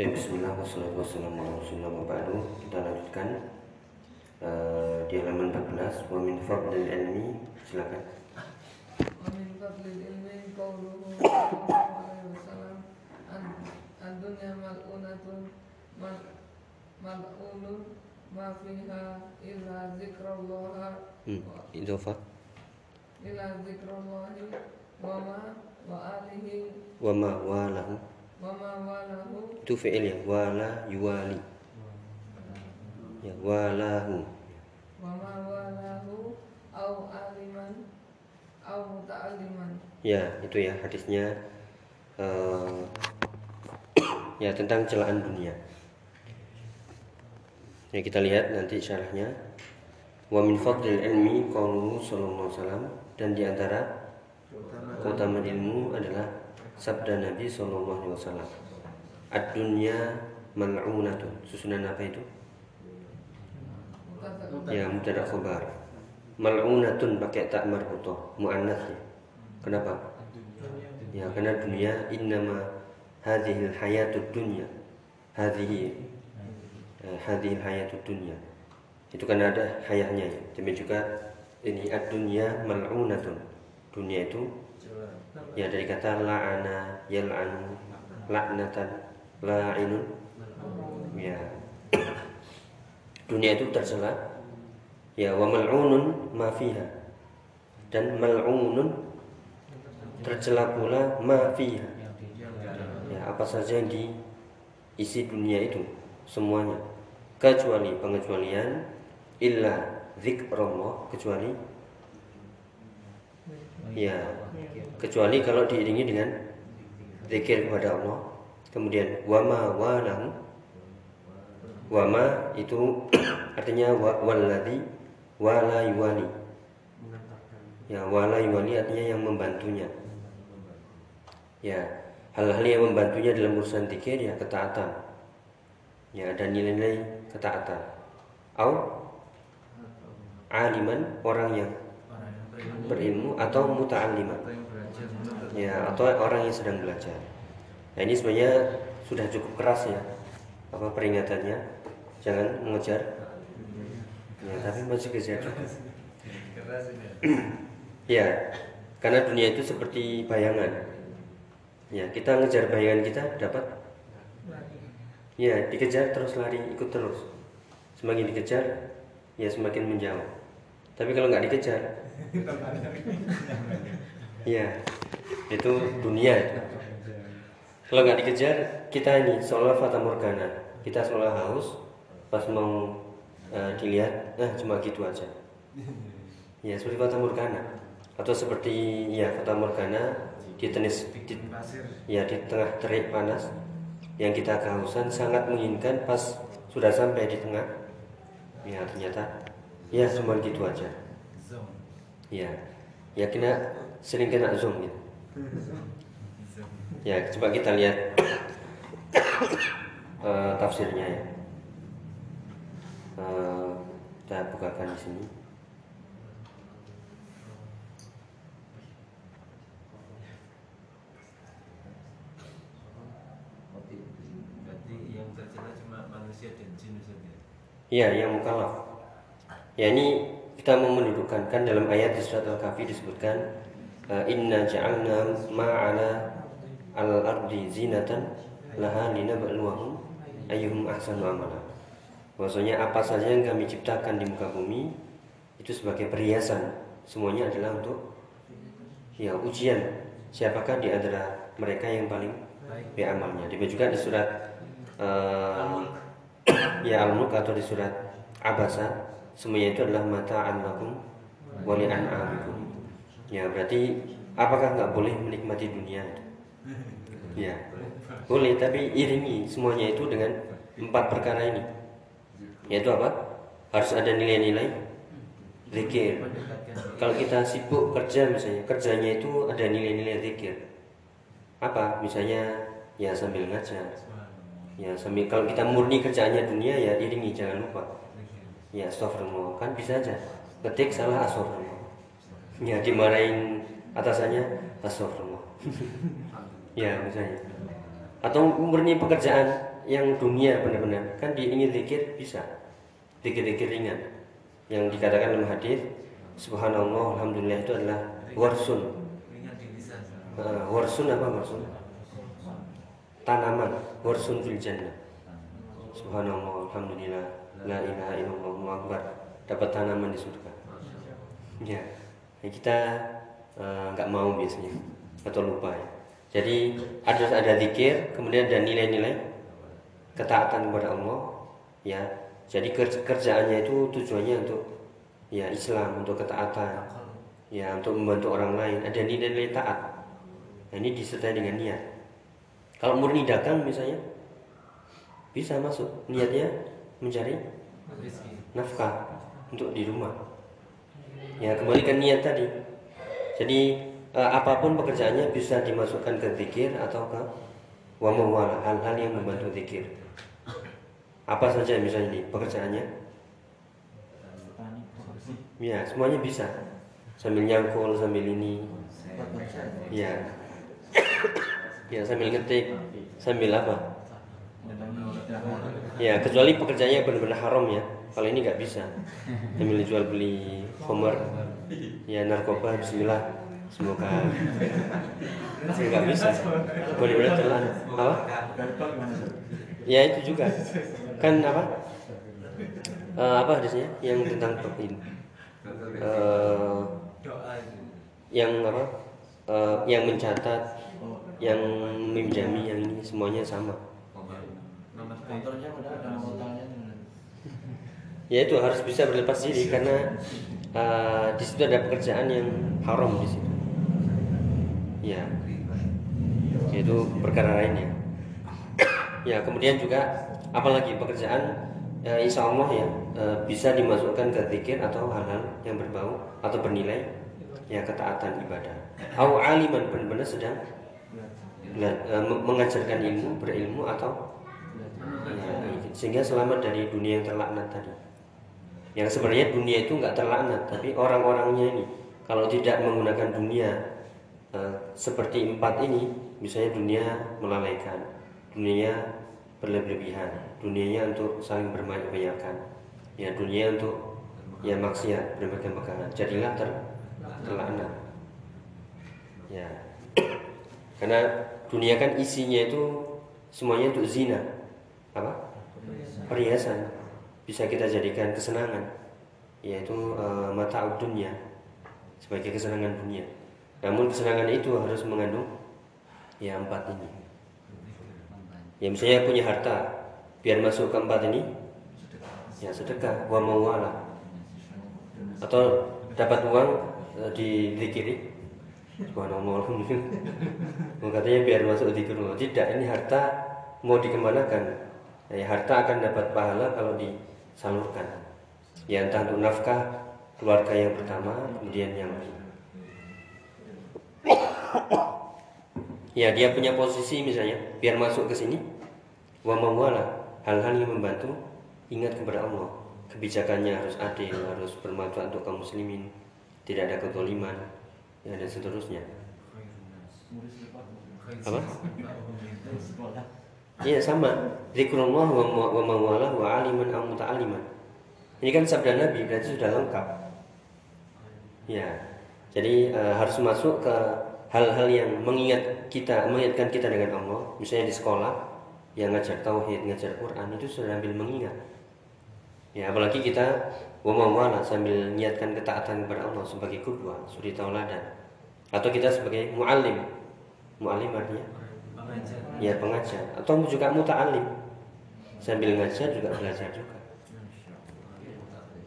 Bismillah, wassalamualaikum warahmatullahi wabarakatuh. Kita lanjutkan uh, di halaman 14. Wa min fadlil ilmi, silakan. Wa min fadlil ilmi qauluhu alaihi wasallam ad-dunya mal'unatun mal'unun ma illa zikrullah. Hmm, illa zikrullah wa ma wa alihi itu fi'il ya. Wala yuwali. Ya walahu au aliman au ya itu ya hadisnya uh, ya tentang celaan dunia. Ya kita lihat nanti syarahnya. Wa min fadlil ilmi qauluhu sallallahu alaihi wasallam. Dan di antara keutamaan ilmu adalah sabda Nabi Shallallahu Alaihi Wasallam ad-dunya mal'unatun. Susunan apa itu? Ya mubtada khobar mal'unatun pakai tak marbutoh ya. kenapa? Ya karena dunia innama hadhil hayatud dunya. Hadhihi. Eh, hadhil hayatud dunya. Itu kan ada hayahnya ya. Tapi juga ini ad-dunya mal'unatun. Dunia itu ya dari kata la'ana yal'an laknatan la'inun. Ya. Dunia itu tercela. Ya wa mal'unun ma fiha. Dan mal'unun tercela pula ma fiha. Ya apa saja yang diisi dunia itu semuanya. Kecuali pengecualian illa zikrullah kecuali ya kecuali kalau diiringi dengan zikir kepada Allah. Kemudian wama walahu wama itu artinya wa, walladhi wala yuwali ya wala yuwali artinya yang membantunya. Ya hal-hal yang membantunya dalam urusan zikir ya ketaatan. Ya ada nilai-nilai ketaatan. Au aliman orang yang berilmu atau muta'alliman ya atau orang yang sedang belajar. Nah ini sebenarnya sudah cukup keras ya apa peringatannya? Jangan mengejar. Ya tapi masih kejar. Juga ya karena dunia itu seperti bayangan. Ya kita ngejar bayangan kita dapat? Ya dikejar terus lari ikut terus. Semakin dikejar ya semakin menjauh tapi kalau nggak dikejar. Ya itu dunia. Itu kalau nggak dikejar kita ini seolah fata morgana. Kita seolah haus pas mau eh, dilihat nah cuma gitu aja. Ya seperti fata morgana. Atau seperti ya fata morgana di tenis di, ya di tengah terik panas yang kita kehausan sangat menginginkan pas sudah sampai di tengah. Ya ternyata ya cuma gitu aja. Ya ya kena sering kena zoom gitu ya coba kita lihat eh, tafsirnya ya. Eh, kita bukakan di sini. Berarti yang tercela cuma manusia dan jin saja. Ya ini kita mau mendudukkan kan dalam ayat di surat al-kahfi disebutkan eh, inna ja'alna ma'ala al-ardi zinatan laha linabluwahum ayyuhum ahsanu amala. Bahwasanya apa saja yang kami ciptakan di muka bumi itu sebagai perhiasan. Semuanya adalah untuk ya ujian. Siapakah di antara mereka yang paling baik amalnya? Demikian juga di surat eh, ya al-mulk atau di surat abasa semuanya itu adalah mata lakum wali an'amikum. Ya berarti apakah nggak boleh menikmati dunia? Ya boleh tapi iringi semuanya itu dengan empat perkara ini. Yaitu apa? Harus ada nilai-nilai zikir. Kalau kita sibuk kerja misalnya kerjanya itu ada nilai-nilai zikir. Apa? Misalnya ya sambil ngajar. Ya sambil kalau kita murni kerjaannya dunia ya iringi jangan lupa ya astagfirullah. Kan bisa aja. Ketik salah astagfirullah. Ya dimarahin atasannya astagfirullah. Ya misalnya atau murni pekerjaan yang dunia benar-benar. Kan di ingin zikir bisa. Zikir-zikir ringan. Yang dikatakan dalam hadis subhanallah alhamdulillah itu adalah warsun. Uh, warsun apa warsun? Tanaman. Warsun fil jannah. Subhanallah alhamdulillah la ilaha illallah akbar. Dapat tanaman di surga. Ya. Ya, kita eh, nggak mau biasanya atau lupa ya. Jadi ada ada zikir kemudian ada nilai-nilai ketaatan kepada Allah ya. Jadi ker- kerjaannya itu tujuannya untuk ya Islam untuk ketaatan ya untuk membantu orang lain. Ada nilai-nilai taat. Nah, ini disertai dengan niat. Kalau murni dagang misalnya bisa masuk. Niatnya mencari nafkah untuk di rumah. Ya kembalikan niat tadi. Jadi eh, apa pun pekerjaannya bisa dimasukkan ke zikir atau ke wamawala hal-hal yang membantu zikir. Apa saja misalnya ini pekerjaannya? Ya semuanya bisa. Sambil nyangkul sambil ini. Ya. Ya sambil ngetik sambil apa ya kecuali pekerjaannya benar-benar haram ya. Kalau ini nggak bisa. Sambil jual beli homer. Ya narkoba Bismillah. Semoga saya nggak bisa. Benar-benar telan apa? Ya itu juga. Kan apa? Eh, apa hadisnya? Yang tentang ini Eh, Doa itu. yang apa? Eh, yang mencatat yang meminjami yang ini semuanya sama Udah ada ya itu harus bisa berlepas diri karena eh, di situ ada pekerjaan yang haram di situ. Ya. Itu perkara lainnya ya. Kemudian juga apalagi pekerjaan eh, insya Allah ya eh, bisa dimasukkan ke zikir atau hal-hal yang berbau atau bernilai ya ketaatan ibadah. Au aliman benar-benar sedang mengajarkan ilmu berilmu atau ya, sehingga selamat dari dunia yang terlaknat tadi. Yang sebenarnya dunia itu nggak terlaknat tapi orang-orangnya ini kalau tidak menggunakan dunia eh, seperti empat ini misalnya dunia melalaikan dunia berlebihan dunianya untuk saling berbanyak-banyakan ya dunia untuk ya maksiat bermegah-megahan jadilah ter terlaknat. Ya. Karena dunia kan isinya itu semuanya untuk zina apa? Perhiasan. Bisa kita jadikan kesenangan. Yaitu eh, mata dunia sebagai kesenangan dunia. Namun kesenangan itu harus mengandung ya empat ini. Ya misalnya punya harta biar masuk ke empat ini ya sedekah. Wa mawala atau dapat uang eh, dizikiri. Subhanallah alhamdulillah. Oh, katanya biar masuk zikrullah tidak ini harta mau dikemanakan ya, harta akan dapat pahala kalau disalurkan. Ya entah untuk nafkah keluarga yang pertama kemudian yang lain. Ya dia punya posisi misalnya biar masuk ke sini. Wa mawala hal-hal yang membantu ingat kepada Allah. Kebijakannya harus adil harus bermanfaat untuk kaum muslimin. Tidak ada ketoliman ya dan seterusnya. Apa Iya sama. Zikrullah wa, wa mawala wa aliman au muta'aliman Ini kan sabda Nabi berarti sudah lengkap. Ya Jadi eh, harus masuk ke hal-hal yang mengingat kita mengingatkan kita dengan Allah. Misalnya di sekolah yang ngajar tauhid, ngajar Quran itu sudah sambil mengingat. Ya apalagi kita wa mawala sambil niatkan ketaatan kepada Allah sebagai kudwa, suri tauladan. Atau kita sebagai muallim. Muallim artinya Pengajar. ya pengajar. Atau juga muta'alim sambil ngajar juga belajar juga.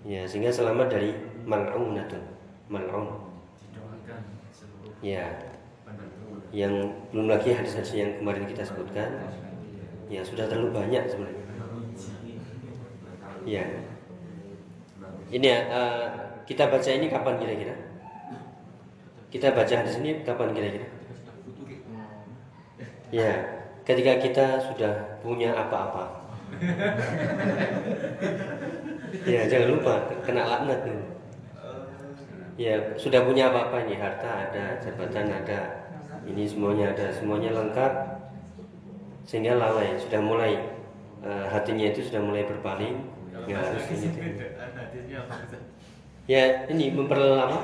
Ya sehingga selamat dari mal'unatun mal'un ya. yang belum lagi hadis-hadis yang kemarin kita sebutkan. Ya sudah terlalu banyak sebenarnya. Ya. Ini ya eh, kita baca ini kapan kira-kira? Kita baca hadis ini kapan kira-kira ya ketika kita sudah punya apa-apa. Ya jangan lupa kena laknat nih ya sudah punya apa-apa nih harta ada jabatan ada ini semuanya ada. Semuanya lengkap sehingga lalai sudah mulai eh, hatinya itu sudah mulai berpaling. Nggak harus ini ya ini memper apa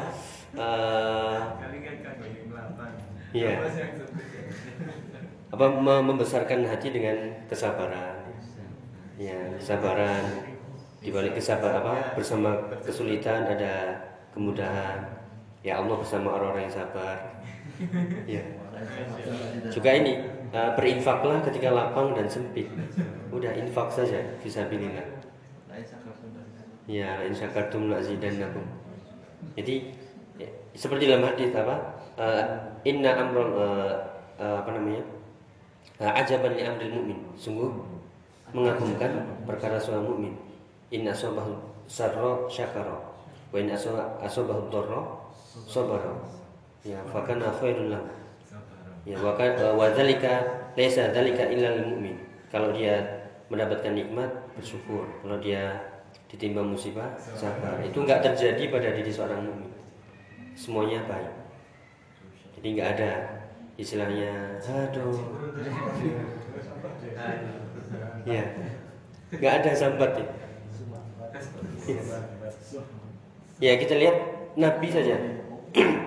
eh, Kali kan kan banyak melapan. Iya. Apa membesarkan hati dengan kesabaran? Ya kesabaran. Di balik kesabaran apa bersama kesulitan ada kemudahan. Ya Allah bersama orang-orang yang sabar. Ya. Juga ini eh, berinfaklah ketika lapang dan sempit. Udah infak saja fisabilillah ya in syakartum lazidannakum jadi ya, seperti dalam hadis apa eh, inna amrul eh, apa namanya ajaban li amril mu'min. Sungguh mengagumkan perkara seorang mukmin inna asabahu sarra syakara wa in asaba- asabahu dharra sabara. Ya fa kana khairul lahu ya wa wa dzalika laisa dzalika illa lil mu'min. Kalau dia mendapatkan nikmat bersyukur. Kalau dia ditimpa musibah sabar. Itu enggak terjadi pada diri seorang mukmin semuanya baik. Jadi enggak ada istilahnya. Aduh. Ya nggak ada sambat ya? Ya kita lihat nabi saja.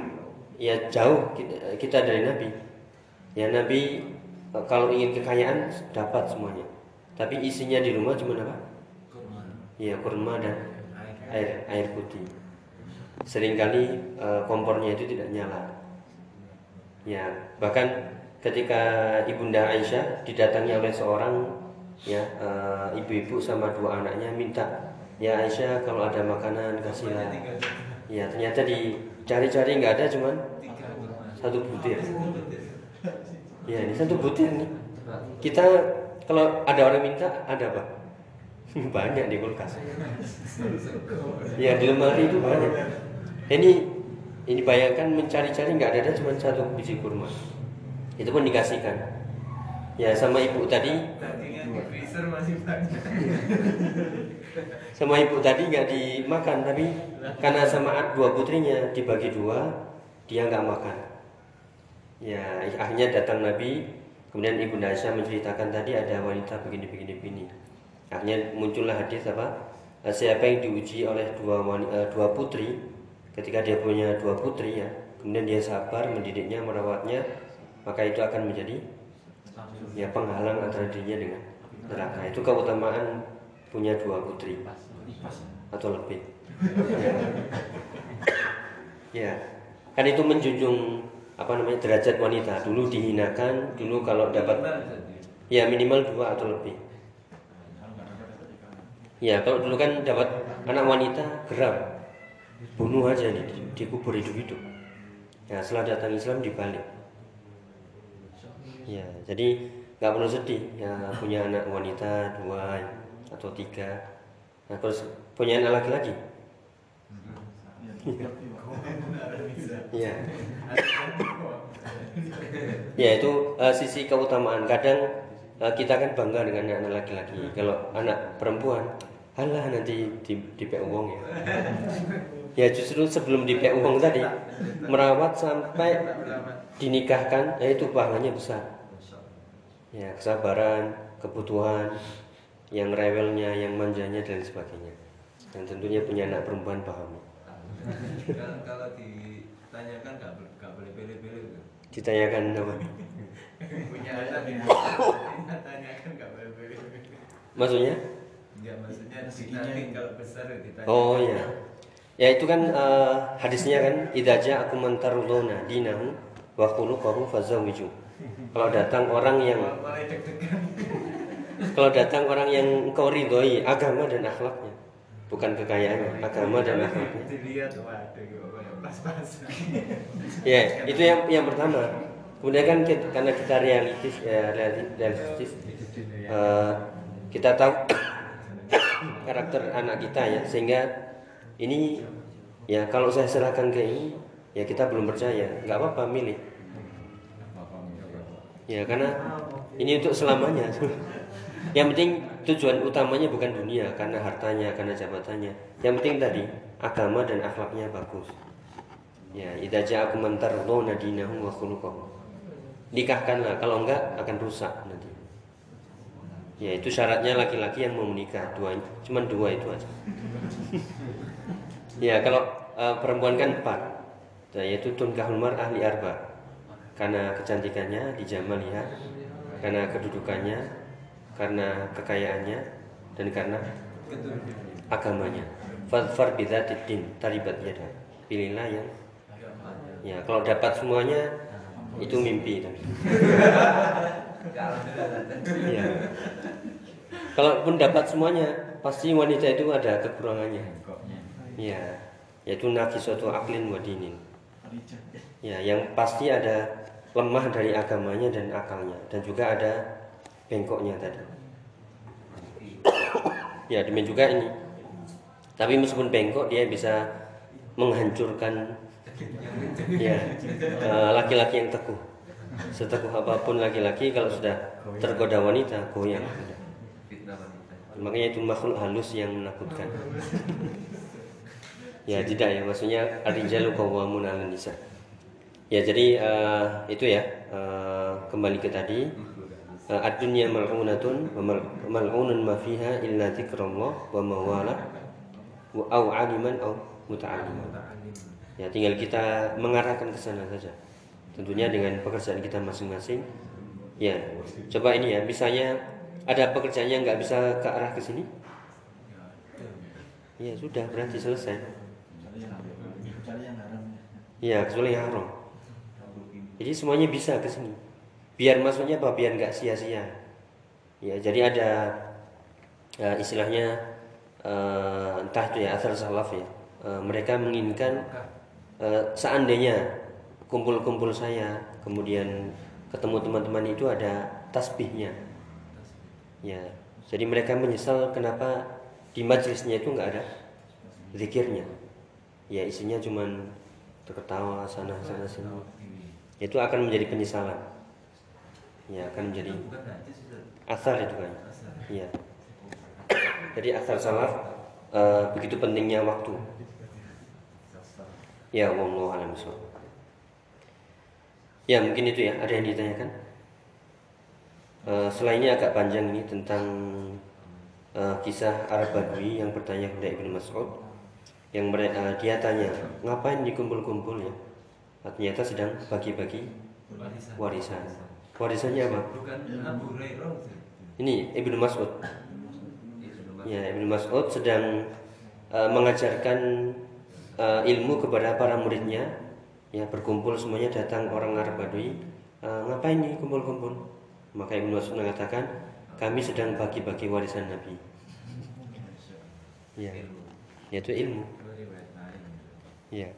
Ya jauh kita, kita dari nabi. Ya nabi eh, kalau ingin kekayaan dapat semuanya. Tapi isinya di rumah cuma apa? Ya kurma dan air. air putih. Seringkali eh, kompornya itu tidak nyala ya bahkan ketika ibunda Aisyah didatangi oleh seorang ya eh, ibu-ibu sama dua anaknya minta ya Aisyah kalau ada makanan kasihlah. Ya ternyata dicari-cari nggak ada cuman satu butir. Ya ini satu butir nih. Kita kalau ada orang minta ada apa banyak di kulkas. Ya di lemari itu banyak. Ini ini bayangkan mencari-cari nggak ada ada cuma satu biji kurma. Itu pun dikasihkan. Ya sama ibu tadi. Dagingnya di freezer masih banyak. sama ibu tadi nggak dimakan tapi karena sama dua putrinya dibagi dua dia nggak makan. Ya akhirnya datang Nabi. Kemudian ibu Aisyah menceritakan tadi ada wanita begini begini begini akhirnya muncullah hadis apa? Eh, siapa yang diuji oleh dua eh, dua putri ketika dia punya dua putri ya kemudian dia sabar mendidiknya merawatnya maka itu akan menjadi ya penghalang antara dirinya dengan neraka. Itu keutamaan punya dua putri. Atau lebih. Ya. kan itu menjunjung apa namanya derajat wanita. Dulu dihinakan dulu kalau dapat ya minimal dua atau lebih. Ya kalau dulu kan dapat anak wanita geram bunuh aja nih di- dikubur hidup-hidup. Ya setelah datang Islam dibalik. Ya jadi nggak perlu sedih. Ya punya anak wanita dua atau tiga. Nah terus punya anak laki-laki ya. Ya itu eh, sisi keutamaan. Kadang eh, kita kan bangga dengan anak laki-laki. Kalau anak perempuan halah nanti di di uang ya ya justru sebelum di uang tadi merawat sampai dinikahkan ya itu pahalanya besar ya kesabaran kebutuhan yang rewelnya yang manjanya dan sebagainya dan tentunya punya anak perempuan paham Kalau kalau ditanyakan nggak boleh pilih-pilih tuh. ditanyakan apa Punya anak ya. Tanyakan nggak boleh pilih-pilih. maksudnya Ya maksudnya nanti kalau besar ya ditanya. oh ya ya itu kan eh, hadisnya kan idaja aku mentarudona dinahu wa khuluquhu fazawiju kalau datang orang yang kalau datang orang yang engkau ridhoi agama dan akhlaknya. Bukan kekayaannya agama dan akhlaknya. ya itu yang yang pertama. Kemudian kan kita, karena kita realistis ya reali- realistis eh, kita tahu karakter anak kita ya. Sehingga ini ya kalau saya serahkan ke ini ya kita belum percaya. Nggak apa-apa milih ya karena ini untuk selamanya. Yang penting tujuan utamanya bukan dunia karena hartanya karena jabatannya. Yang penting tadi agama dan akhlaknya bagus. Ya idza ja'akum man tardawna dinahu wa khuluquhu nikahkanlah kalau enggak akan rusak nanti Ya itu syaratnya laki-laki yang mau menikah dua, cuman dua itu aja. ya kalau eh, perempuan kan empat, Nah, yaitu tunkahul mar'ah li arba, karena kecantikannya dijamaliha, karena kedudukannya, karena kekayaannya, dan karena agamanya. Fadfar bidzatid din taribat yada. Pilihlah yang ya kalau dapat semuanya itu mimpi tapi. Ya. Kalaupun dapat semuanya, pasti wanita itu ada kekurangannya. Ya, yaitu nakisatu aklin wa dinin. Ya, yang pasti ada lemah dari agamanya dan akalnya dan juga ada bengkoknya tadi. ya, demikian juga ini. Tapi meskipun bengkok dia bisa menghancurkan ya eh, laki-laki yang teguh. Seteguh apa pun laki-laki kalau sudah tergoda wanita goyang. Makanya itu makhluk halus yang menakutkan. ya tidak ya maksudnya arijalu qawwamun 'alan nisa. Ya jadi eh, itu ya eh, kembali ke tadi uh, ad-dunya mal'unatun mal'unun ma fiha illa dzikrullah wa mawala wa au 'aliman au muta'alliman. Ya tinggal kita mengarahkan ke sana saja. Tentunya dengan pekerjaan kita masing-masing. Ya, coba ini ya, misalnya ada pekerjaan yang nggak bisa ke arah ke sini, ya sudah berarti selesai. Yang haram. Ya, kecuali yang haram. Jadi semuanya bisa ke sini. Biar maksudnya apa? Biar nggak sia-sia. Ya, jadi ada ya, istilahnya eh, entah itu ya asal salaf ya. Eh, mereka menginginkan eh, seandainya kumpul-kumpul saya, kemudian ketemu teman-teman itu ada tasbihnya. Ya, jadi mereka menyesal kenapa di majelisnya itu nggak ada zikirnya. Ya isinya cuman terketawa sana sana sini. Itu akan menjadi penyesalan. Ya akan menjadi asar itu kan. Iya. Jadi asar salaf eh, begitu pentingnya waktu. Ya, wallahu a'lam. Ya, mungkin itu ya. Ada yang ditanyakan? Eh, selainnya agak panjang ini tentang eh, kisah Arab Badui yang bertanya kepada Ibnu Mas'ud yang mereka dia tanya ngapain dikumpul-kumpul ya ternyata sedang bagi-bagi Warisan. warisan warisannya apa ini Ibnu Mas'ud Ya, Ibnu Mas'ud sedang uh, mengajarkan uh, ilmu kepada para muridnya. Ya, berkumpul semuanya datang orang Arab Badui. Uh, ngapain nih kumpul-kumpul? Maka Ibnu Mas'ud mengatakan, kami sedang bagi-bagi warisan Nabi. Ya, yaitu ilmu. Ya,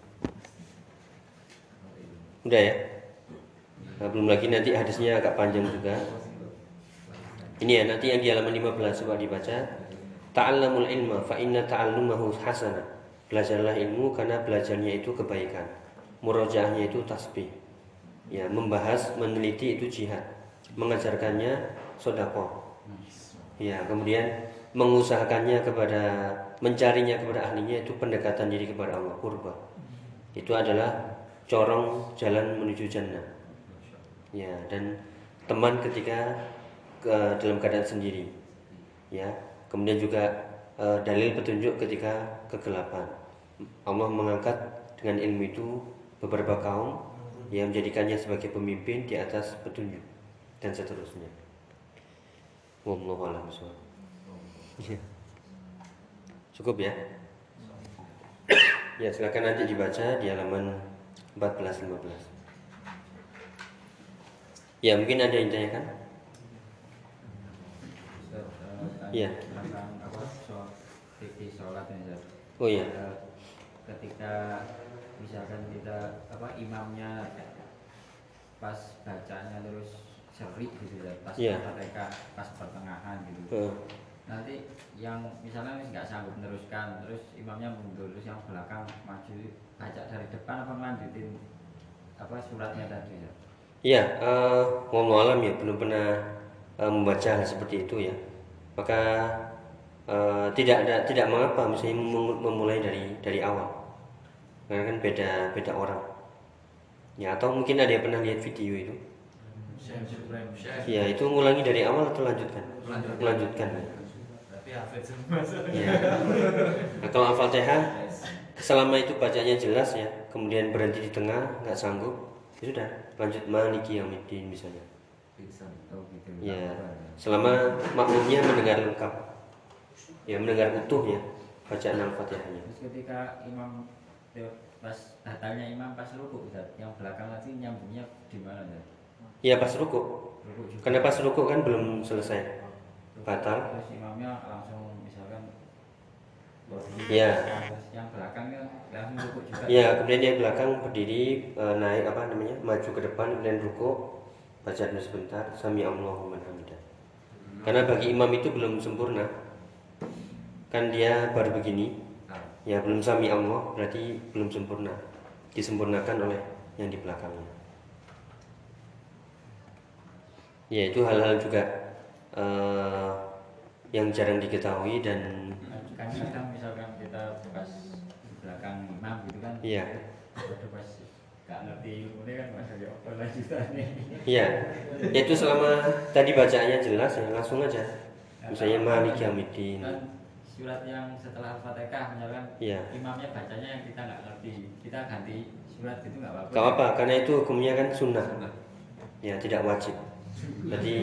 udah ya. Nah, belum lagi nanti hadisnya agak panjang juga. Ini ya nanti yang di halaman 15 coba dibaca. Ta'allamul ilma fa inna ta'allumahu hasana. Belajarlah ilmu karena belajarnya itu kebaikan. Murojaahnya itu tasbih. Ya, membahas, meneliti itu jihad. Mengajarkannya sodako. Ya, kemudian mengusahakannya kepada mencarinya kepada ahlinya itu pendekatan diri kepada Allah kurba. Itu adalah corong jalan menuju jannah. Ya, dan teman ketika ke dalam keadaan sendiri. Ya, kemudian juga eh, dalil petunjuk ketika kegelapan. Allah mengangkat dengan ilmu itu beberapa kaum yang menjadikannya sebagai pemimpin di atas petunjuk dan seterusnya. Wallahu a'lam. Ya. Cukup ya? Ya, silakan nanti dibaca di halaman 14 15. Ya, mungkin ada yang tanya Iya. Oh iya. Ketika misalkan kita apa imamnya pas bacanya terus serik gitu ya pas Iya. mereka pas pertengahan gitu Eh, nanti yang misalnya nggak sanggup meneruskan terus imamnya mundur terus yang belakang maju baca dari depan apa melanjutin apa suratnya tadi ya Iya, eh wallahu alam ya belum pernah eh, membaca hal seperti itu ya. Maka eh, tidak ada tidak mengapa misalnya mem- memulai dari dari awal. Karena kan beda beda orang. Ya atau mungkin ada yang pernah lihat video itu. Ya, itu ngulangi dari awal atau lanjutkan? Lanjutkan. Melanjutkan. Tapi hafid semua soalnya. Ya. Nah, kalau Al-Fatihah selama itu bacanya jelas ya, kemudian berhenti di tengah, nggak sanggup, ya sudah lanjut Maliki Yaumiddin misalnya. Ya, selama makmumnya mendengar lengkap, ya mendengar utuh ya bacaan Al-Fatihahnya. terus ketika imam ya, pas datanya imam pas ruku Ustaz, yang belakang nanti nyambungnya di mana? Ya pas ruku, ruku juga karena pas ruku kan belum selesai, batal. terus imamnya langsung misalkan Iya. terus yang belakang kan langsung ruku juga Ya, kemudian yang belakang berdiri eh, naik apa namanya maju ke depan kemudian ruku baca dulu sebentar sami Allahu liman hamidah. Karena bagi imam itu belum sempurna. Kan dia baru begini, Nah, ya belum sami Allah berarti belum sempurna. Disempurnakan oleh yang di belakangnya. Ya itu hal-hal juga eh, yang jarang diketahui dan kan kadang misalkan kita di belakang imam gitu kan Iya. udah pas gak ngerti ini kan masih ya apa lanjutannya Iya, itu selama tadi bacaannya jelas ya langsung aja. Misalnya Malik Yaumiddin. kan surat yang setelah Fatihah misalkan Iya. imamnya bacanya yang kita nggak ngerti kita ganti surat itu nggak apa-apa Gak apa, karena itu hukumnya kan sunnah. Sunnah. Ya tidak wajib. Jadi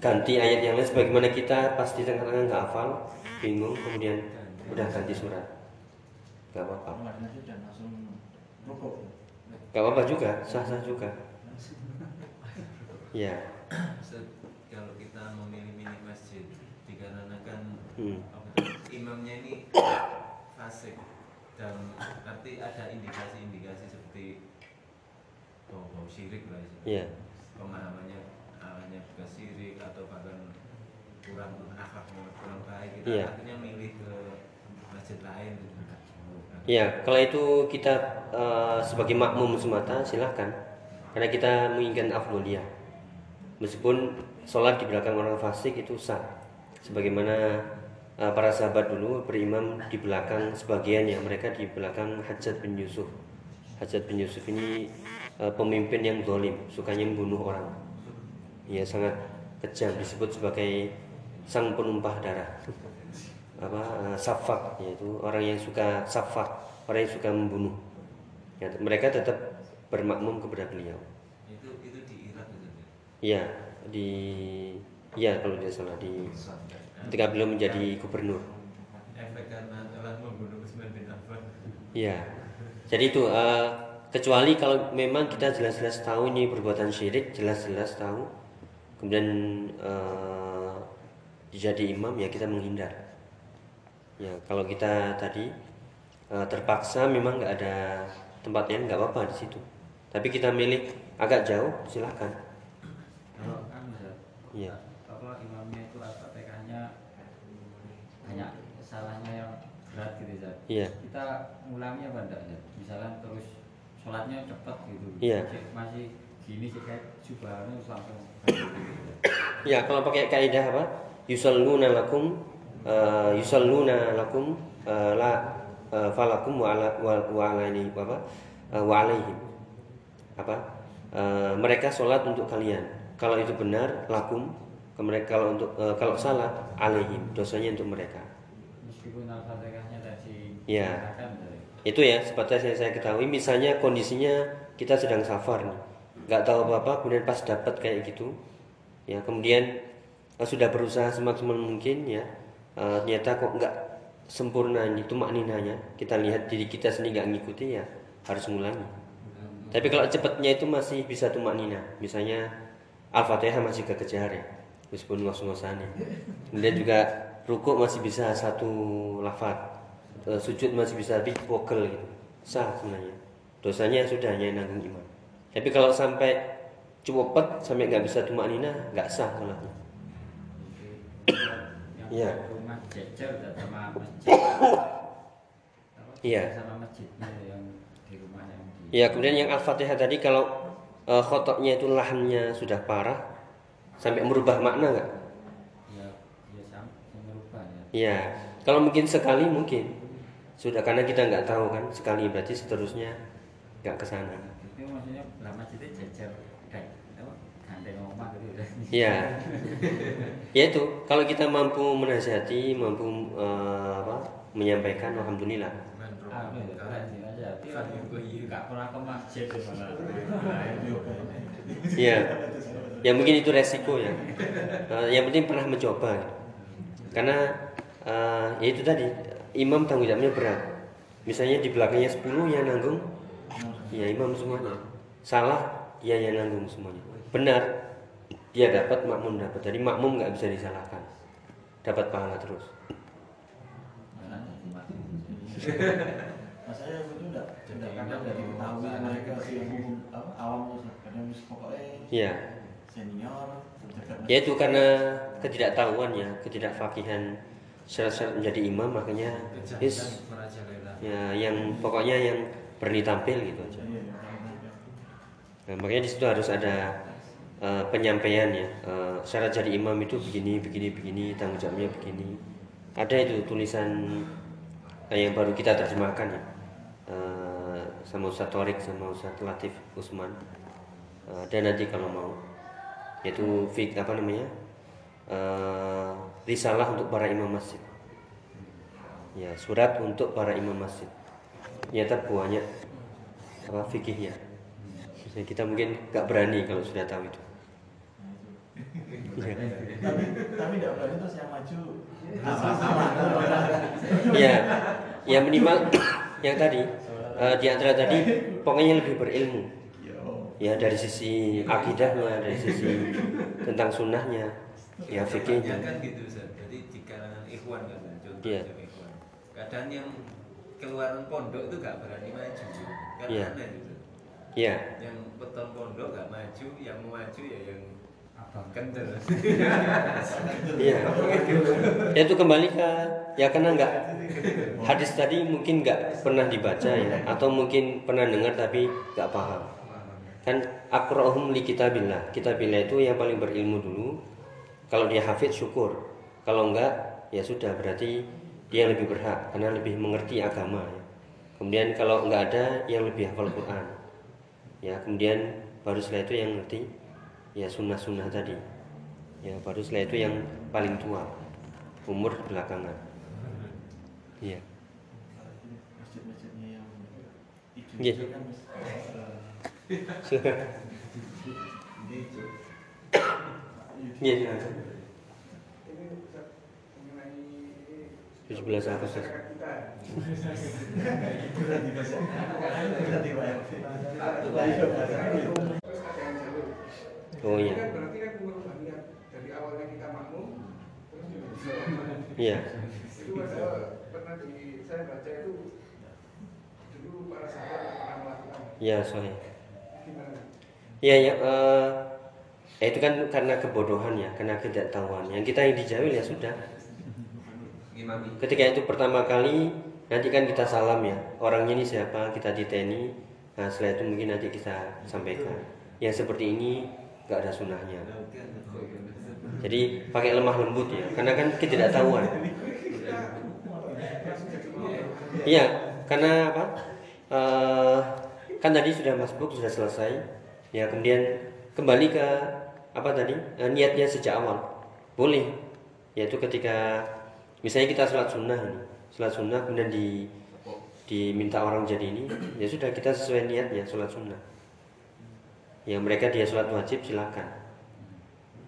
ganti ayat yang lain sebagaimana kita pasti tengah-tengah nggak hafal, bingung, kemudian udah ganti surat. Gak apa-apa. Gak apa-apa juga, sah-sah juga. Ya. Kalau kita memilih-milih masjid dikarenakan Hmm. imamnya ini fasik dan nanti ada indikasi-indikasi seperti bau-bau syirik lah. Iya. pemahamannya arahnya juga syirik atau bahkan kurang akhlaknya kurang baik kita Iya. akhirnya milih ke masjid lain gitu. Ya, kalau itu kita eh, sebagai makmum semata silahkan. Karena kita menginginkan afdoliyah. Meskipun sholat di belakang orang fasik itu sah. Sebagaimana eh, para sahabat dulu berimam di belakang sebagian ya Mereka di belakang Hajat bin Yusuf. Hajat bin Yusuf ini eh, pemimpin yang zalim Sukanya membunuh orang Ya sangat kejam disebut sebagai sang penumpah darah. Apa eh, safak yaitu orang yang suka safak orang yang suka membunuh. Ya, mereka tetap bermakmum kepada beliau. Itu itu di Irak gitu ya di ya kalau tidak salah di ketika beliau menjadi gubernur. Efek karena telah membunuh Utsman bin Affan. Ya jadi itu eh, kecuali kalau memang kita jelas-jelas tahu ini perbuatan syirik jelas-jelas tahu kemudian eh, jadi imam ya kita menghindar ya kalau kita tadi eh, terpaksa memang nggak ada tempatnya nggak apa-apa di situ tapi kita milih agak jauh silahkan kalau kan Ustaz, Iya. apa imamnya itu apa TK-nya banyak salahnya yang berat gitu. Iya. kita ngulangi apa enggak misalkan terus sholatnya cepet gitu Iya. Masih gini sih kayak subhanallah terus langsung ya kalau pakai kaidah apa? Yusalluna lakum eh, yusalluna lakum eh, la eh, falakum wa ala wa, wa alaini apa? Eh, wa alaihim. Apa? Eh, mereka sholat untuk kalian. Kalau itu benar lakum. Ke mereka kalau untuk eh, kalau salah alaihim. Dosanya untuk mereka. Meskipun al-fatihahnya tadi Ustaz. itu ya seperti yang saya ketahui. Misalnya kondisinya kita sedang safar nih nggak tahu apa apa kemudian pas dapat kayak gitu ya kemudian eh, sudah berusaha semaksimal mungkin ya eh, ternyata kok nggak sempurna itu makninanya. Kita lihat diri kita sendiri nggak ngikuti ya harus ngulangi. Tapi kalau cepatnya itu masih bisa tuh maknina. Misalnya al-fatihah masih kekejar ya meskipun ngos-ngosan kemudian juga rukuk masih bisa satu lafaz Eh, sujud masih bisa big vocal gitu. Sah sebenarnya. Dosanya sudah hanya nanggung imam tapi kalau sampai cepet sampai nggak bisa tumak nina nggak sah sholatnya yang Iya. rumah jejer dan sama masjid Apa? Iya. sama masjidnya yang di rumah yang di ya kemudian yang al-fatihah tadi kalau eh, khotoknya itu lahannya sudah parah sampai merubah makna nggak ya ya merubah ya ya kalau mungkin sekali mungkin sudah karena kita nggak tahu kan sekali berarti seterusnya nggak ke sana itu maksudnya lah masjidnya jejer kayak apa gandeng kayak ngomong gitu. Ya, ya itu. Kalau kita mampu menasihati, mampu eh, apa, menyampaikan, alhamdulillah. Ya iya. Ya, ya mungkin itu resiko ya. Eh, yang penting pernah mencoba. gitu. Karena eh, ya itu tadi, imam tanggung jawabnya berat. Misalnya di belakangnya 10 yang nanggung, ya imam semuanya. Salah, ya yang nanggung semuanya. Benar, dia dapat, makmum dapat. Jadi makmum nggak bisa disalahkan. Dapat pahala terus. Mas saya itu enggak enggak kadang dari ketahui mereka yang apa awam Ustaz. kadang pokoknya Ya, senior ya itu karena ketidaktahuan ya, ketidakfakihan syarat-syarat menjadi imam makanya merajalela. ya yang pokoknya yang berani tampil gitu aja. Iya, iya, iya. Nah, makanya di situ harus ada eh, penyampaian ya. Eh, syarat jadi imam itu begini, begini, begini, tanggung jawabnya begini. Ada itu tulisan eh, yang baru kita terjemahkan ya. Eh, sama Ustaz Torik sama Ustaz Latif Usman. Eh, dan nanti kalau mau yaitu fik apa namanya? Eh, risalah untuk para imam masjid. Ya, surat untuk para imam masjid. Nyata banyak apa fikihnya. Ya, kita mungkin nggak berani kalau sudah tahu itu. Ya. tapi tapi enggak berani terus yang maju Ya, ya minimal yang tadi eh, di antara tadi pokoknya lebih berilmu. Ya dari sisi akidahnya, dari sisi tentang sunnahnya, ya fikihnya. Kan gitu Ustaz. Jadi di kalangan ikhwan kan contoh Iya. contoh ikhwan. Kadang yang keluaran pondok itu gak berani maju. Kan Iya. aneh gitu. Ya, Yang beton pondok gak maju, yang mau maju ya yang kendel. iya. Ya itu kembali ke ya karena nggak hadis tadi mungkin nggak pernah dibaca ya, atau mungkin pernah dengar tapi nggak paham. kan akrahum li kitabillah kitabillah itu yang paling berilmu dulu kalau dia hafid syukur kalau enggak ya sudah berarti dia yang lebih berhak karena lebih mengerti agama ya. kemudian kalau enggak ada yang lebih hafal Quran ya kemudian baru setelah itu yang ngerti ya sunnah-sunnah tadi. Ya baru setelah itu yang paling tua umur belakangan. Iya. Masjid-masjidnya yang Iya. hijau kan iya. Iya. 17 Agustus oh iya iya iya gimana Iya ya, eh, ya itu kan karena kebodohan ya, karena ketidaktahuan. Yang kita yang dijawil ya sudah. Ketika itu pertama kali, nanti kan kita salam ya, orangnya ini siapa, kita diteni. Nah setelah itu mungkin nanti kita sampaikan. Yang seperti ini nggak ada sunnahnya. Jadi pakai lemah lembut ya, karena kan ketidaktahuan. Iya, karena apa? Eh, kan tadi sudah masbuk sudah selesai. Ya kemudian kembali ke apa tadi Eh, niatnya sejak awal boleh. Yaitu ketika misalnya kita sholat sunnah ini, sholat sunnah kemudian di diminta orang jadi ini, ya sudah kita sesuai niatnya sholat sunnah. Yang mereka dia sholat wajib silakan.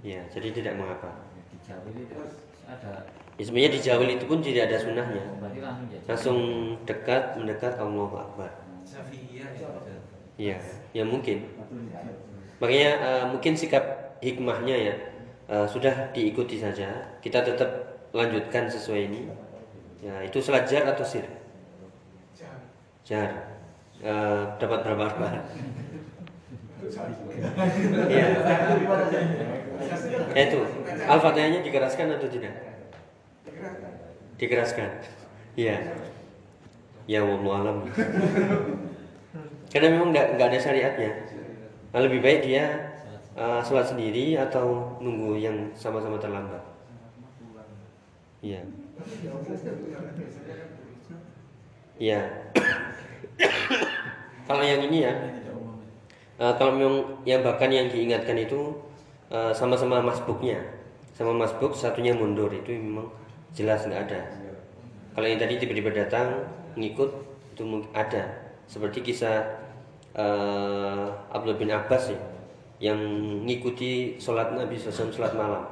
Ya jadi tidak mengapa. Ada Ya, sebenarnya di Jawil itu pun tidak ada sunnahnya. berarti langsung dekat mendekat Allahu Akbar. Ya. Iya, ya mungkin. Makanya eh, mungkin sikap hikmahnya ya eh, sudah diikuti saja. Kita tetap lanjutkan sesuai ini. Ya itu sholat jar atau sir? Jar. Eh, dapat berapa? Iya. Ya itu. Al-Fatihahnya dikeraskan atau tidak? Dikeraskan. Iya. Ya wallahu alam. Karena memang nggak ada syariatnya. Nah, lebih baik dia uh, sholat sendiri atau nunggu yang sama-sama terlambat. Iya. Iya. kalau yang ini ya, uh, kalau memang yang bahkan yang diingatkan itu eh, sama-sama masbuknya. Sama masbuk satunya mundur. Itu memang jelas nggak ada. Kalau yang tadi tiba-tiba datang ngikut itu ada. Seperti kisah eh, Abdullah bin Abbas ya yang ngikuti sholat Nabi SAW sholat malam.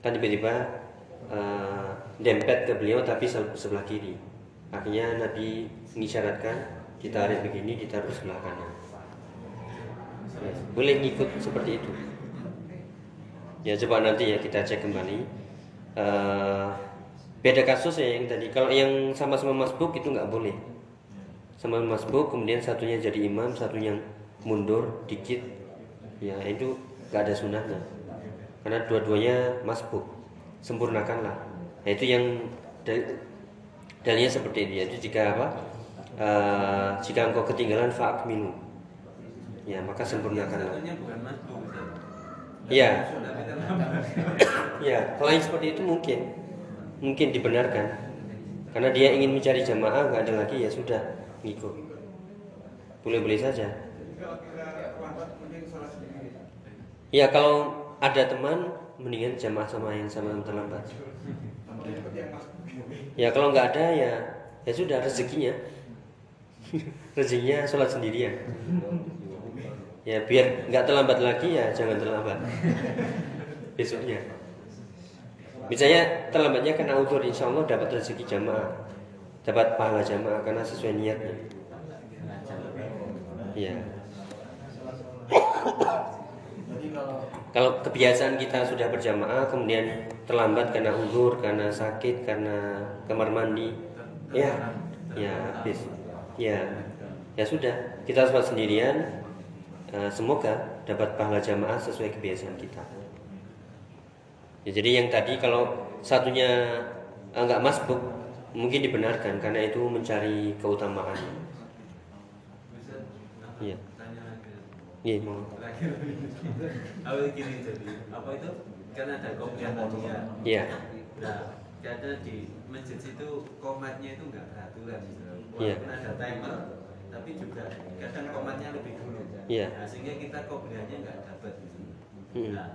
Kan tiba-tiba eh, dempet ke beliau tapi se- sebelah kiri. Akhirnya Nabi mengisyaratkan ditarik begini ditaruh sebelah kanan. Ya, boleh ngikut seperti itu. Ya coba nanti ya kita cek kembali. Eh, beda kasus ya yang tadi. Kalau yang sama-sama masbuk itu nggak boleh. Sama masbuk kemudian satunya jadi imam satunya mundur dikit. Ya itu nggak ada sunahnya karena dua-duanya masbuk sempurnakanlah nah, itu yang dal- dalilnya seperti itu yaitu jika apa Eh, jika engkau ketinggalan faak minum ya maka sempurnakanlah. Iya. Terlambat. Ya, kalau yang seperti itu mungkin mungkin dibenarkan. Karena dia ingin mencari jamaah nggak ada lagi ya sudah ngikut. Boleh-boleh saja. Ya kalau ada teman mendingan jamaah sama yang sama yang terlambat. Ya kalau nggak ada ya ya sudah rezekinya. rezekinya sholat sendirian. Ya biar nggak terlambat lagi ya jangan terlambat. Besoknya. Misalnya terlambatnya karena udur insya Allah dapat rezeki jamaah Dapat pahala jamaah karena sesuai niatnya Iya Jadi kalau kebiasaan kita sudah berjamaah Kemudian terlambat karena udur, karena sakit, karena kamar mandi Ya, ya habis Ya, ya sudah Kita sholat sendirian Eh, Semoga dapat pahala jamaah sesuai kebiasaan kita Ya, jadi yang tadi kalau satunya eh, nggak masbuk mungkin dibenarkan karena itu mencari keutamaan. Iya. Lagi. Iya, mau. Terakhir. Awal gini jadi apa itu? Kan ada kopiah tadi ya. Iya. Nah, kadang di masjid situ komatnya itu nggak beraturan gitu. Iya. Walaupun ada timer, tapi juga kadang komatnya lebih dulu. Iya. Nah, sehingga kita kopiahnya nggak dapat gitu. Hmm. Nah,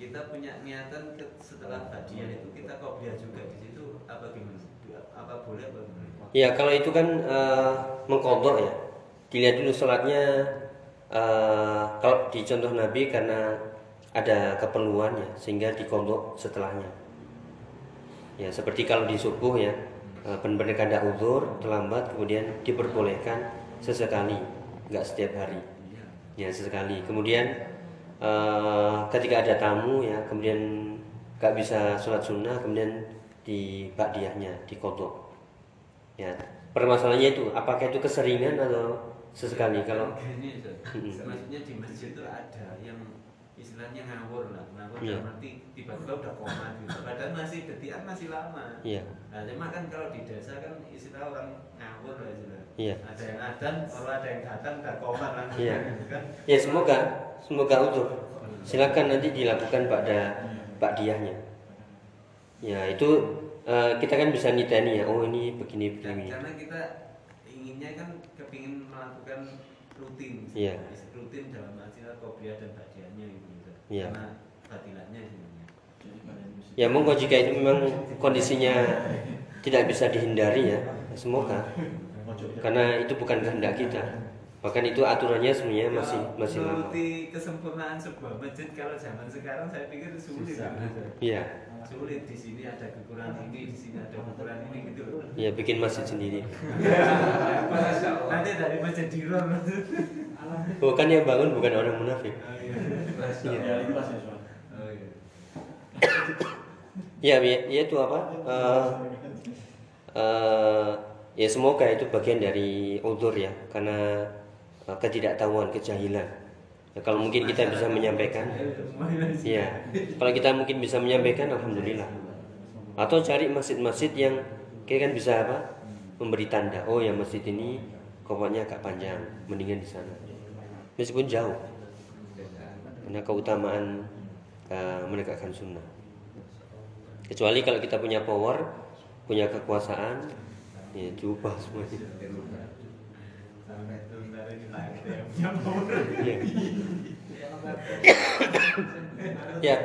kita punya niatan setelah badiah itu kita kopiah juga di situ apa gimana? Apa boleh apa gimana? Ya kalau itu kan eh, mengkodok ya. Dilihat dulu sholatnya eh, kalau di contoh Nabi karena ada keperluan ya sehingga dikodok setelahnya. Ya seperti kalau di subuh ya eh, benar-benar kada uzur terlambat kemudian diperbolehkan sesekali nggak setiap hari. Ya sesekali. Kemudian eh, ketika ada tamu ya kemudian nggak bisa sholat sunnah kemudian di ba'diyahnya dikodok. Ya, permasalahannya itu apakah itu keseringan atau sesekali kalau Gini, Ustaz. Mm-mm. maksudnya di masjid itu ada yang istilahnya ngawur lah ngawur dalam arti tiba-tiba udah koma gitu padahal masih detikan masih lama Iya. nah cuma kan kalau di desa kan istilah orang ngawur lah istilah Iya. ada yang adan kalau ada yang datang udah koma langsung Iya. gitu kan ya semoga semoga utuh. Silakan nanti dilakukan pada ba'diyahnya. Ya, itu eh, kita kan bisa niteni ya. Oh, ini begini Dan begini. karena kita inginnya kan kepingin melakukan rutin Iya. rutin dalam istilah kopiah dan badiannya gitu Ustaz. Iya. karena batilannya sebenarnya jadi kalian bisa Ya, monggo jika itu memang kondisinya tidak bisa dihindari ya. Semoga karena itu bukan kehendak kita. Bahkan itu aturannya sebenarnya masih masih lama. kesempurnaan sebuah masjid kalau zaman sekarang saya pikir sulit Susah. gitu. Iya. Sulit di sini ada kekurangan ini di sini ada kekurangan ini gitu Ya, bikin masjid sendiri. nanti dari masjid diror Bukan yang bangun bukan orang munafik. ya oh, iya. Ya, ya, ya itu apa? Eh, eh, ya semoga itu bagian dari udur ya, karena eh, ketidaktahuan, kejahilan. Ya, kalau mungkin kita bisa menyampaikan, ya, kalau kita mungkin bisa menyampaikan, alhamdulillah. Atau cari masjid-masjid yang kayak kan bisa apa? Memberi tanda, oh ya masjid ini kokoknya agak panjang, mendingan di sana. Meskipun jauh, karena keutamaan eh, menegakkan sunnah. Kecuali kalau kita punya power, punya kekuasaan, ya diubah semuanya. Ya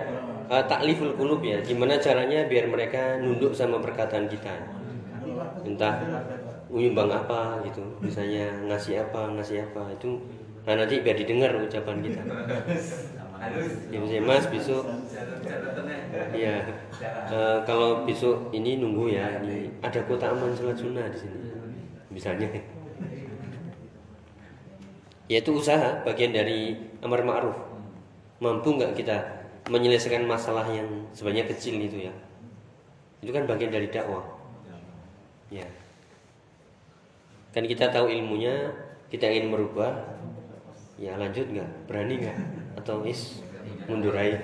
eh, takliful kulub ya. Gimana caranya biar mereka nunduk sama perkataan kita? Entah menyumbang apa gitu. Misalnya ngasih apa ngasih apa. Itu nah nanti biar didengar ucapan kita. Ya misalnya mas besok ya eh, kalau besok ini nunggu ya. Ini ada kota aman sholat sunnah di sini. Misalnya ya itu usaha bagian dari amar ma'ruf. Mampu nggak kita menyelesaikan masalah yang sebenarnya kecil itu ya? Itu kan bagian dari dakwah. Ya. Kan kita tahu ilmunya kita ingin merubah ya lanjut nggak? Berani nggak? Atau is mundur aja?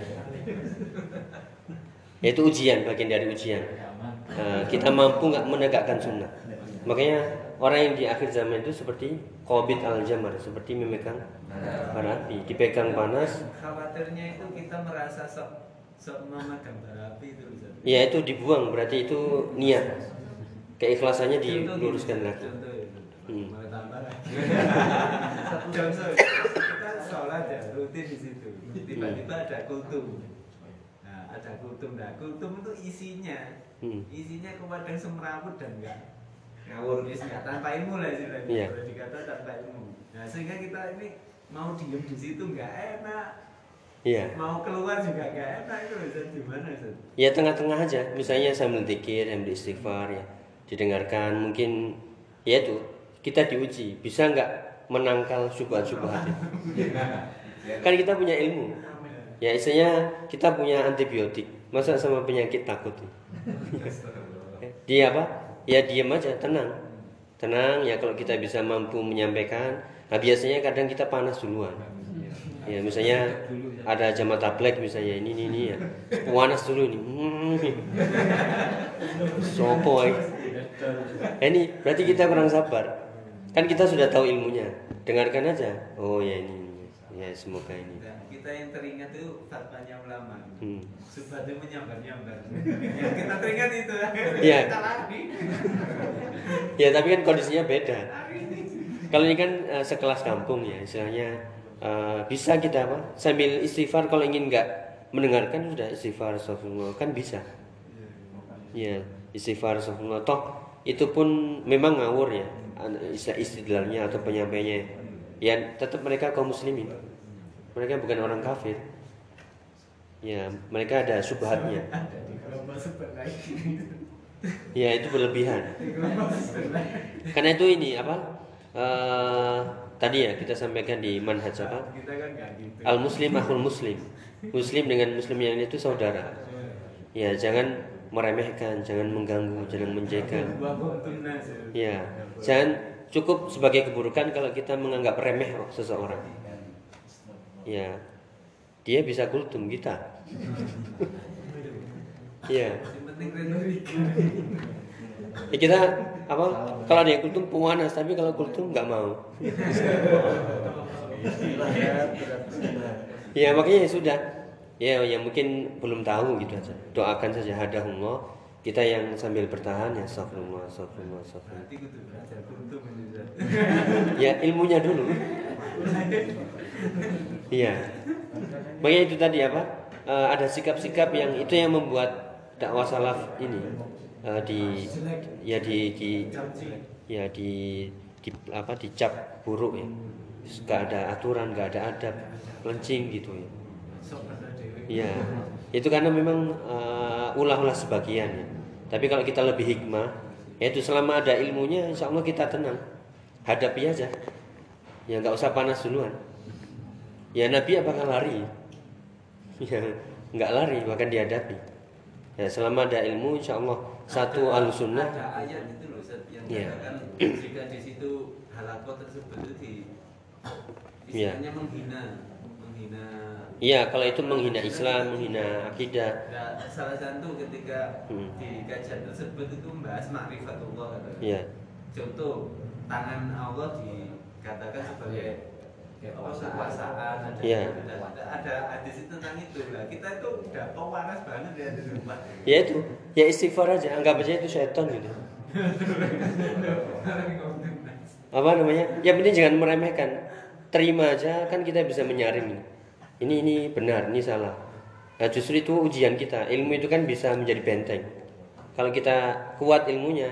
Ya itu ujian bagian dari ujian. Eh, kita mampu nggak menegakkan sunnah? Makanya orang yang di akhir zaman itu seperti Qobit al jamar seperti memegang bara api dipegang panas Khawatirnya itu kita merasa sok sok memegang bara api itu ya itu dibuang berarti itu niat keikhlasannya diluruskan lagi Contoh itu. Hmm. Contoh, kita sholat ya rutin di situ. Tiba-tiba ada kultum. Nah, ada kultum. Nah, kultum itu isinya, Hmm. isinya kepada semrawut dan enggak ngawur enggak tanpa ilmu lah istilahnya. Iya. Boleh dikata tanpa ilmu. Nah, sehingga kita ini mau diem di situ enggak enak. iya. Mau keluar juga enggak enak itu Ustaz. Gimana Ustaz? ya tengah-tengah aja. Misalnya sambil zikir sambil istighfar ya. Didengarkan mungkin ya itu kita diuji. Bisa nggak menangkal subhat-subhat itu? Kan kita punya ilmu. Ya istilahnya kita punya antibiotik. Masa sama penyakit takut? Dia apa ya diam aja tenang. Tenang ya kalau kita bisa mampu menyampaikan. Nah biasanya kadang kita panas duluan. Ya misalnya ada jama tablek misalnya ini ini, ini ya. Panas dulu ini Hmm. sopo eh. Ini berarti kita kurang sabar. Kan kita sudah tahu ilmunya. Dengarkan aja. Oh ya ini. Ya semoga ini Dan kita yang teringat itu fatwanya ulama. Hmm. Subhatnya menyambar-nyambar. yang kita teringat itu. Iya. Kita lari. ya tapi kan kondisinya beda kalau ini kan eh, sekelas kampung ya istilahnya eh, bisa kita apa sambil istighfar kalau ingin nggak mendengarkan sudah istighfar astagfirullah kan bisa ya istighfar astagfirullah toh itu pun memang ngawur ya an- istilah istidlalnya atau penyampainya ya tetap mereka kaum muslimin. Mereka bukan orang kafir. Ya mereka ada subhatnya. Ya itu berlebihan. Karena itu ini apa eh, tadi ya kita sampaikan di manhaj apa? Al muslim. Akhul muslim muslim dengan muslim yang itu saudara. Ya jangan meremehkan jangan mengganggu jangan nas. ya jangan cukup sebagai keburukan kalau kita menganggap remeh seseorang. Ya. Dia bisa kultum kita. Ya. Ya kita apa kalau yang kultum puanas tapi kalau kultum nggak mau. Ya makanya ya sudah. Ya yang mungkin belum tahu gitu aja. Doakan saja hadahullah kita yang sambil bertahan ya astagfirullah astagfirullah astagfirullah. Ya ilmunya dulu. Iya. Makanya itu tadi apa? Eh, ada sikap-sikap yang itu yang membuat dakwah salaf ini eh, di ya di, di ya di, di apa dicap buruk ya. Nggak ada aturan nggak ada adab lencing gitu ya. Iya, itu karena memang eh, ulah-ulah sebagian ya. Tapi kalau kita lebih hikmah, yaitu selama ada ilmunya, insya Allah kita tenang, hadapi aja. Ya nggak usah panas duluan. Ya Nabi apakah lari? Ya nggak lari, bahkan dihadapi. Ya selama ada ilmu, insya Allah satu alusunnah. Ada ayat itu loh Ustaz yang katakan jika di situ halakot tersebut itu di istilahnya menghina menghina Iya, kalau itu menghina Islam, menghina akidah. Nah, salah satu ketika Hmm. di kajian tersebut itu membahas makrifatullah katanya. Iya. Contoh tangan Allah dikatakan sebagai apa kekuasaan ada, Iya. ada, hadis itu tentang itu lah kita itu udah banget ya di rumah Ya itu, ya istighfar aja, anggap aja itu setan gitu. Apa namanya? Ya penting jangan meremehkan. Terima aja kan kita bisa menyaring. Ini ini benar, ini salah. Nah, justru itu ujian kita. Ilmu itu kan bisa menjadi benteng. Kalau kita kuat ilmunya,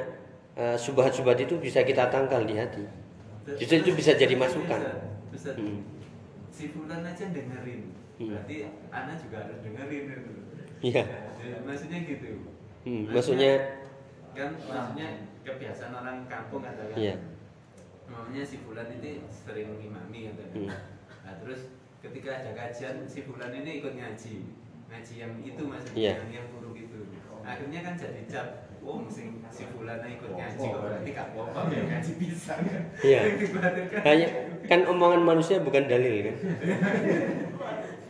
eh, subhat-subhat itu bisa kita tangkal di hati. Justru itu bisa jadi masukan. Bisa, bisa. Hmm. Si Fulan aja dengerin. Hmm. Berarti Ana juga harus dengerin itu. Iya. Ya, maksudnya gitu. Hmm, maksudnya kan maksudnya kebiasaan orang kampung katakan. Iya. Mamanya si Fulan ini sering mengimami katakan. Hmm. Nah, terus ketika ada kajian si Fulan ini ikut ngaji. Ngaji yang itu maksudnya Iya. yang, yang buruk itu. Akhirnya kan jadi cap Oh, sing si Fulan ikut ngaji kok berarti gak apa-apa ya ngaji bisa kan. Iya. Hanya kan omongan manusia bukan dalil kan.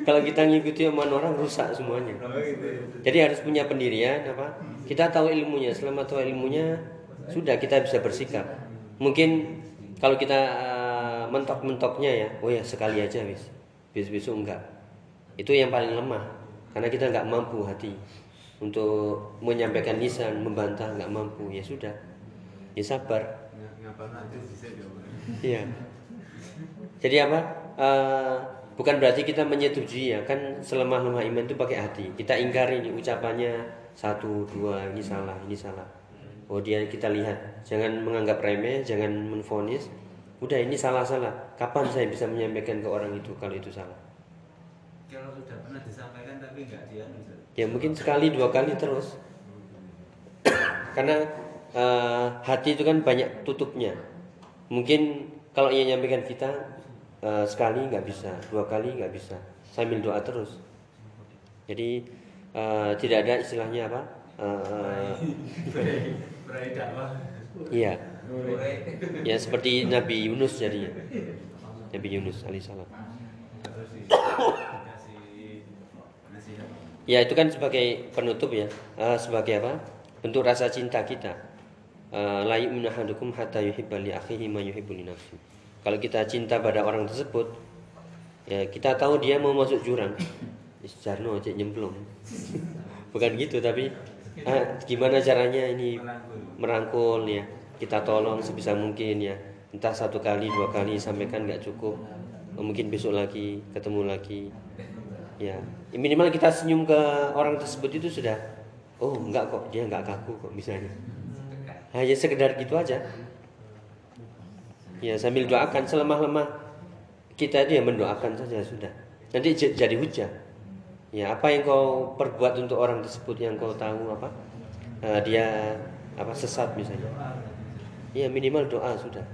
Kalau kita ngikuti omongan orang rusak semuanya. Oh, gitu. Jadi harus punya pendirian apa? Kita tahu ilmunya. Selama tahu ilmunya sudah kita bisa bersikap. Mungkin kalau kita eh, mentok-mentoknya ya, oh ya sekali aja wis. Besok-besok enggak. Itu yang paling lemah. Karena kita nggak mampu hati untuk menyampaikan lisan, membantah nggak mampu. Ya sudah. Ya sabar. Iya. Jadi apa? Eh, bukan berarti kita menyetujui ya kan selemah lemah iman itu pakai hati. Kita ingkari nih ucapannya satu dua ini salah ini salah. Oh dia kita lihat. Jangan menganggap remeh, jangan menfonis. Udah ini salah salah. Kapan saya bisa menyampaikan ke orang itu kalau itu salah? Kalau sudah pernah disampaikan tapi nggak dia. Ya mungkin sekali dua kali terus. Karena eh, hati itu kan banyak tutupnya. Mungkin kalau ia nyampaikan kita eh, sekali nggak bisa, dua kali nggak bisa, sambil doa terus. Jadi eh, tidak ada istilahnya apa? Berai dakwah. iya, ya seperti Nabi Yunus jadinya. Nabi Yunus alaihissalam. Ya itu kan sebagai penutup ya, Eh, sebagai apa? Bentuk rasa cinta kita. Eh, La yu'minu ahadukum hatta yuhibba akhihi ma nafsihi. Kalau kita cinta pada orang tersebut, ya kita tahu dia mau masuk jurang. Jarno cek nyemplung. Bukan gitu tapi ah, gimana caranya ini merangkul ya. Kita tolong sebisa mungkin ya. Entah satu kali, dua kali sampaikan nggak cukup. Mungkin besok lagi, ketemu lagi. Ya, minimal kita senyum ke orang tersebut itu sudah oh enggak kok dia enggak kaku kok misalnya. Hanya sekedar gitu aja. Ya sambil doakan selemah-lemah kita itu ya mendoakan saja sudah. Nanti jadi hujah. Ya apa yang kau perbuat untuk orang tersebut yang kau tahu apa eh, dia apa sesat misalnya. Ya minimal doa sudah.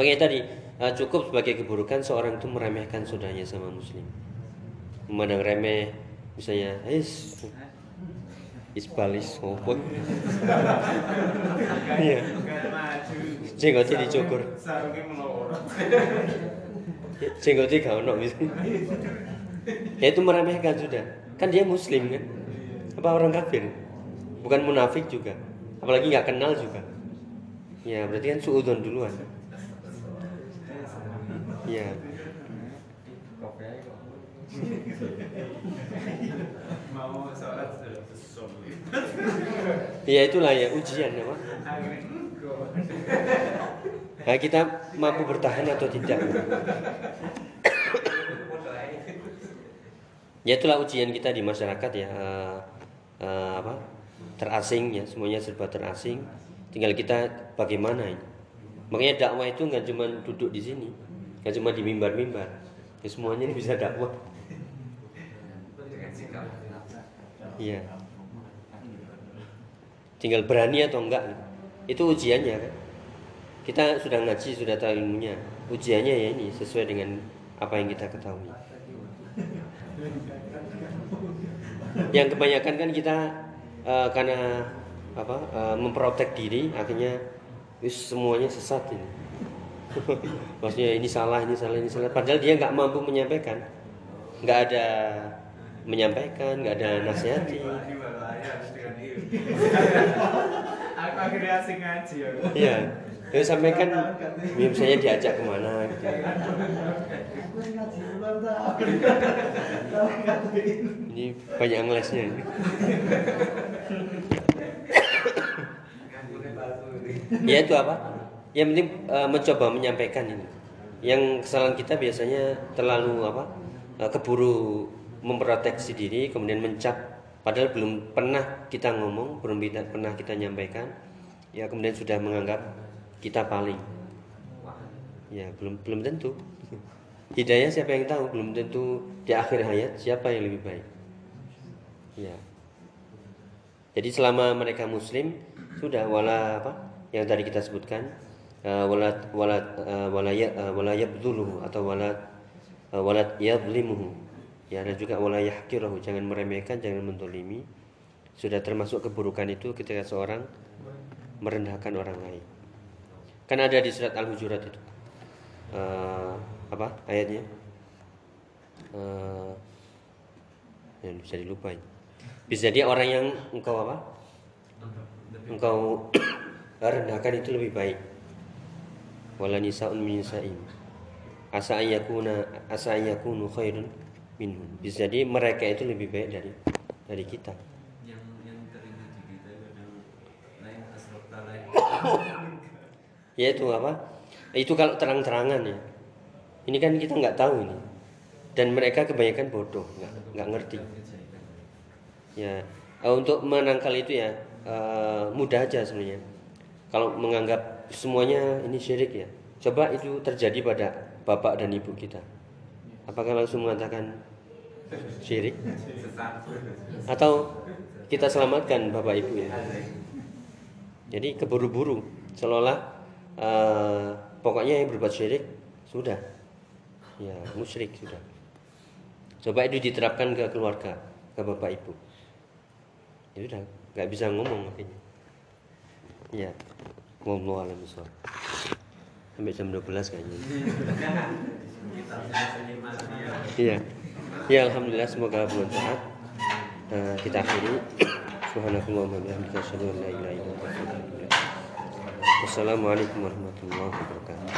Makanya tadi eh, cukup sebagai keburukan seorang itu meremehkan saudaranya sama muslim. Memandang remeh misalnya is isbalis opo iya. Jenggotnya dicukur. melorot. jenggotnya gak ono ya itu meremehkan sudah. Kan dia muslim kan? Apa orang kafir? Bukan munafik juga. Apalagi nggak kenal juga ya berarti kan suudon duluan ya. Mau sholat ya itulah ya ujian ya Pak. Nah, kita mampu bertahan atau tidak. ya itulah ujian kita di masyarakat ya eh, eh, apa terasing ya semuanya serba terasing tinggal kita bagaimana? Ini makanya dakwah itu nggak cuma duduk di sini nggak cuma di mimbar-mimbar. Ya semuanya ini bisa dakwah. Iya. Tinggal berani atau enggak itu ujiannya kan? Kita sudah ngaji sudah tahu ilmunya. Ujiannya ya ini sesuai dengan apa yang kita ketahui. Yang kebanyakan kan kita eh, karena apa eh, memprotek diri akhirnya wis semuanya sesat ini maksudnya ini salah ini salah ini salah padahal dia nggak mampu menyampaikan nggak ada menyampaikan nggak ada nasihati. Aku akhirnya asing ngaji ya. Iya. Ya sampaikan ya, misalnya diajak ke mana gitu. Ini banyak ngelesnya. ya itu apa? Yang penting eh, mencoba menyampaikan ini. Yang kesalahan kita biasanya terlalu apa? eh, keburu memproteksi diri kemudian mencap. Padahal belum pernah kita ngomong belum pernah kita nyampaikan. Ya kemudian sudah menganggap kita paling. Ya belum belum tentu. Hidayah siapa yang tahu? Belum tentu di akhir hayat siapa yang lebih baik. Ya. Jadi selama mereka muslim sudah wala apa yang tadi kita sebutkan eh, wala wala eh, ya eh, wala yabduluhu atau wala eh, wala yadlimuhu. Ya dan juga wala yahkirahu jangan meremehkan jangan mentolimi sudah termasuk keburukan itu ketika seorang merendahkan orang lain. Kan ada di surat al-hujurat itu. Eh, apa ayatnya? Eh, yang bisa dilupain. Bisa jadi orang yang engkau apa? Engkau rendahkan itu lebih baik. Wala nisaun min nisa'in. Asa an yakuna asa an yakunu khairun minhum. Bisa jadi mereka itu lebih baik dari dari kita. Yang yang teringat di kita kadang lain asrofta lain. Yaitu apa? Itu kalau terang-terangan ya. Ini kan kita nggak tahu ini. Dan mereka kebanyakan bodoh nggak nggak ngerti. Ya. Untuk menangkal itu ya eh, mudah aja sebenarnya kalau menganggap semuanya ini syirik ya coba itu terjadi pada bapak dan ibu kita. Apakah langsung mengatakan syirik? Atau kita selamatkan bapak ibu ya? Jadi keburu-buru seolah eh, pokoknya yang berbuat syirik sudah. Ya musyrik sudah. Coba itu diterapkan ke keluarga ke bapak ibu. Ya sudah nggak bisa ngomong akhirnya ya ngomong alam bisawab. sampai jam 12 kayaknya ya Iya. Ya alhamdulillah semoga bermanfaat. Eh, kita akhiri. Subhanakallahumma bihamdika asyhadu an la ilaha illa anta astaghfiruka wa atubu ilaik. Wassalamualaikum warahmatullahi wabarakatuh.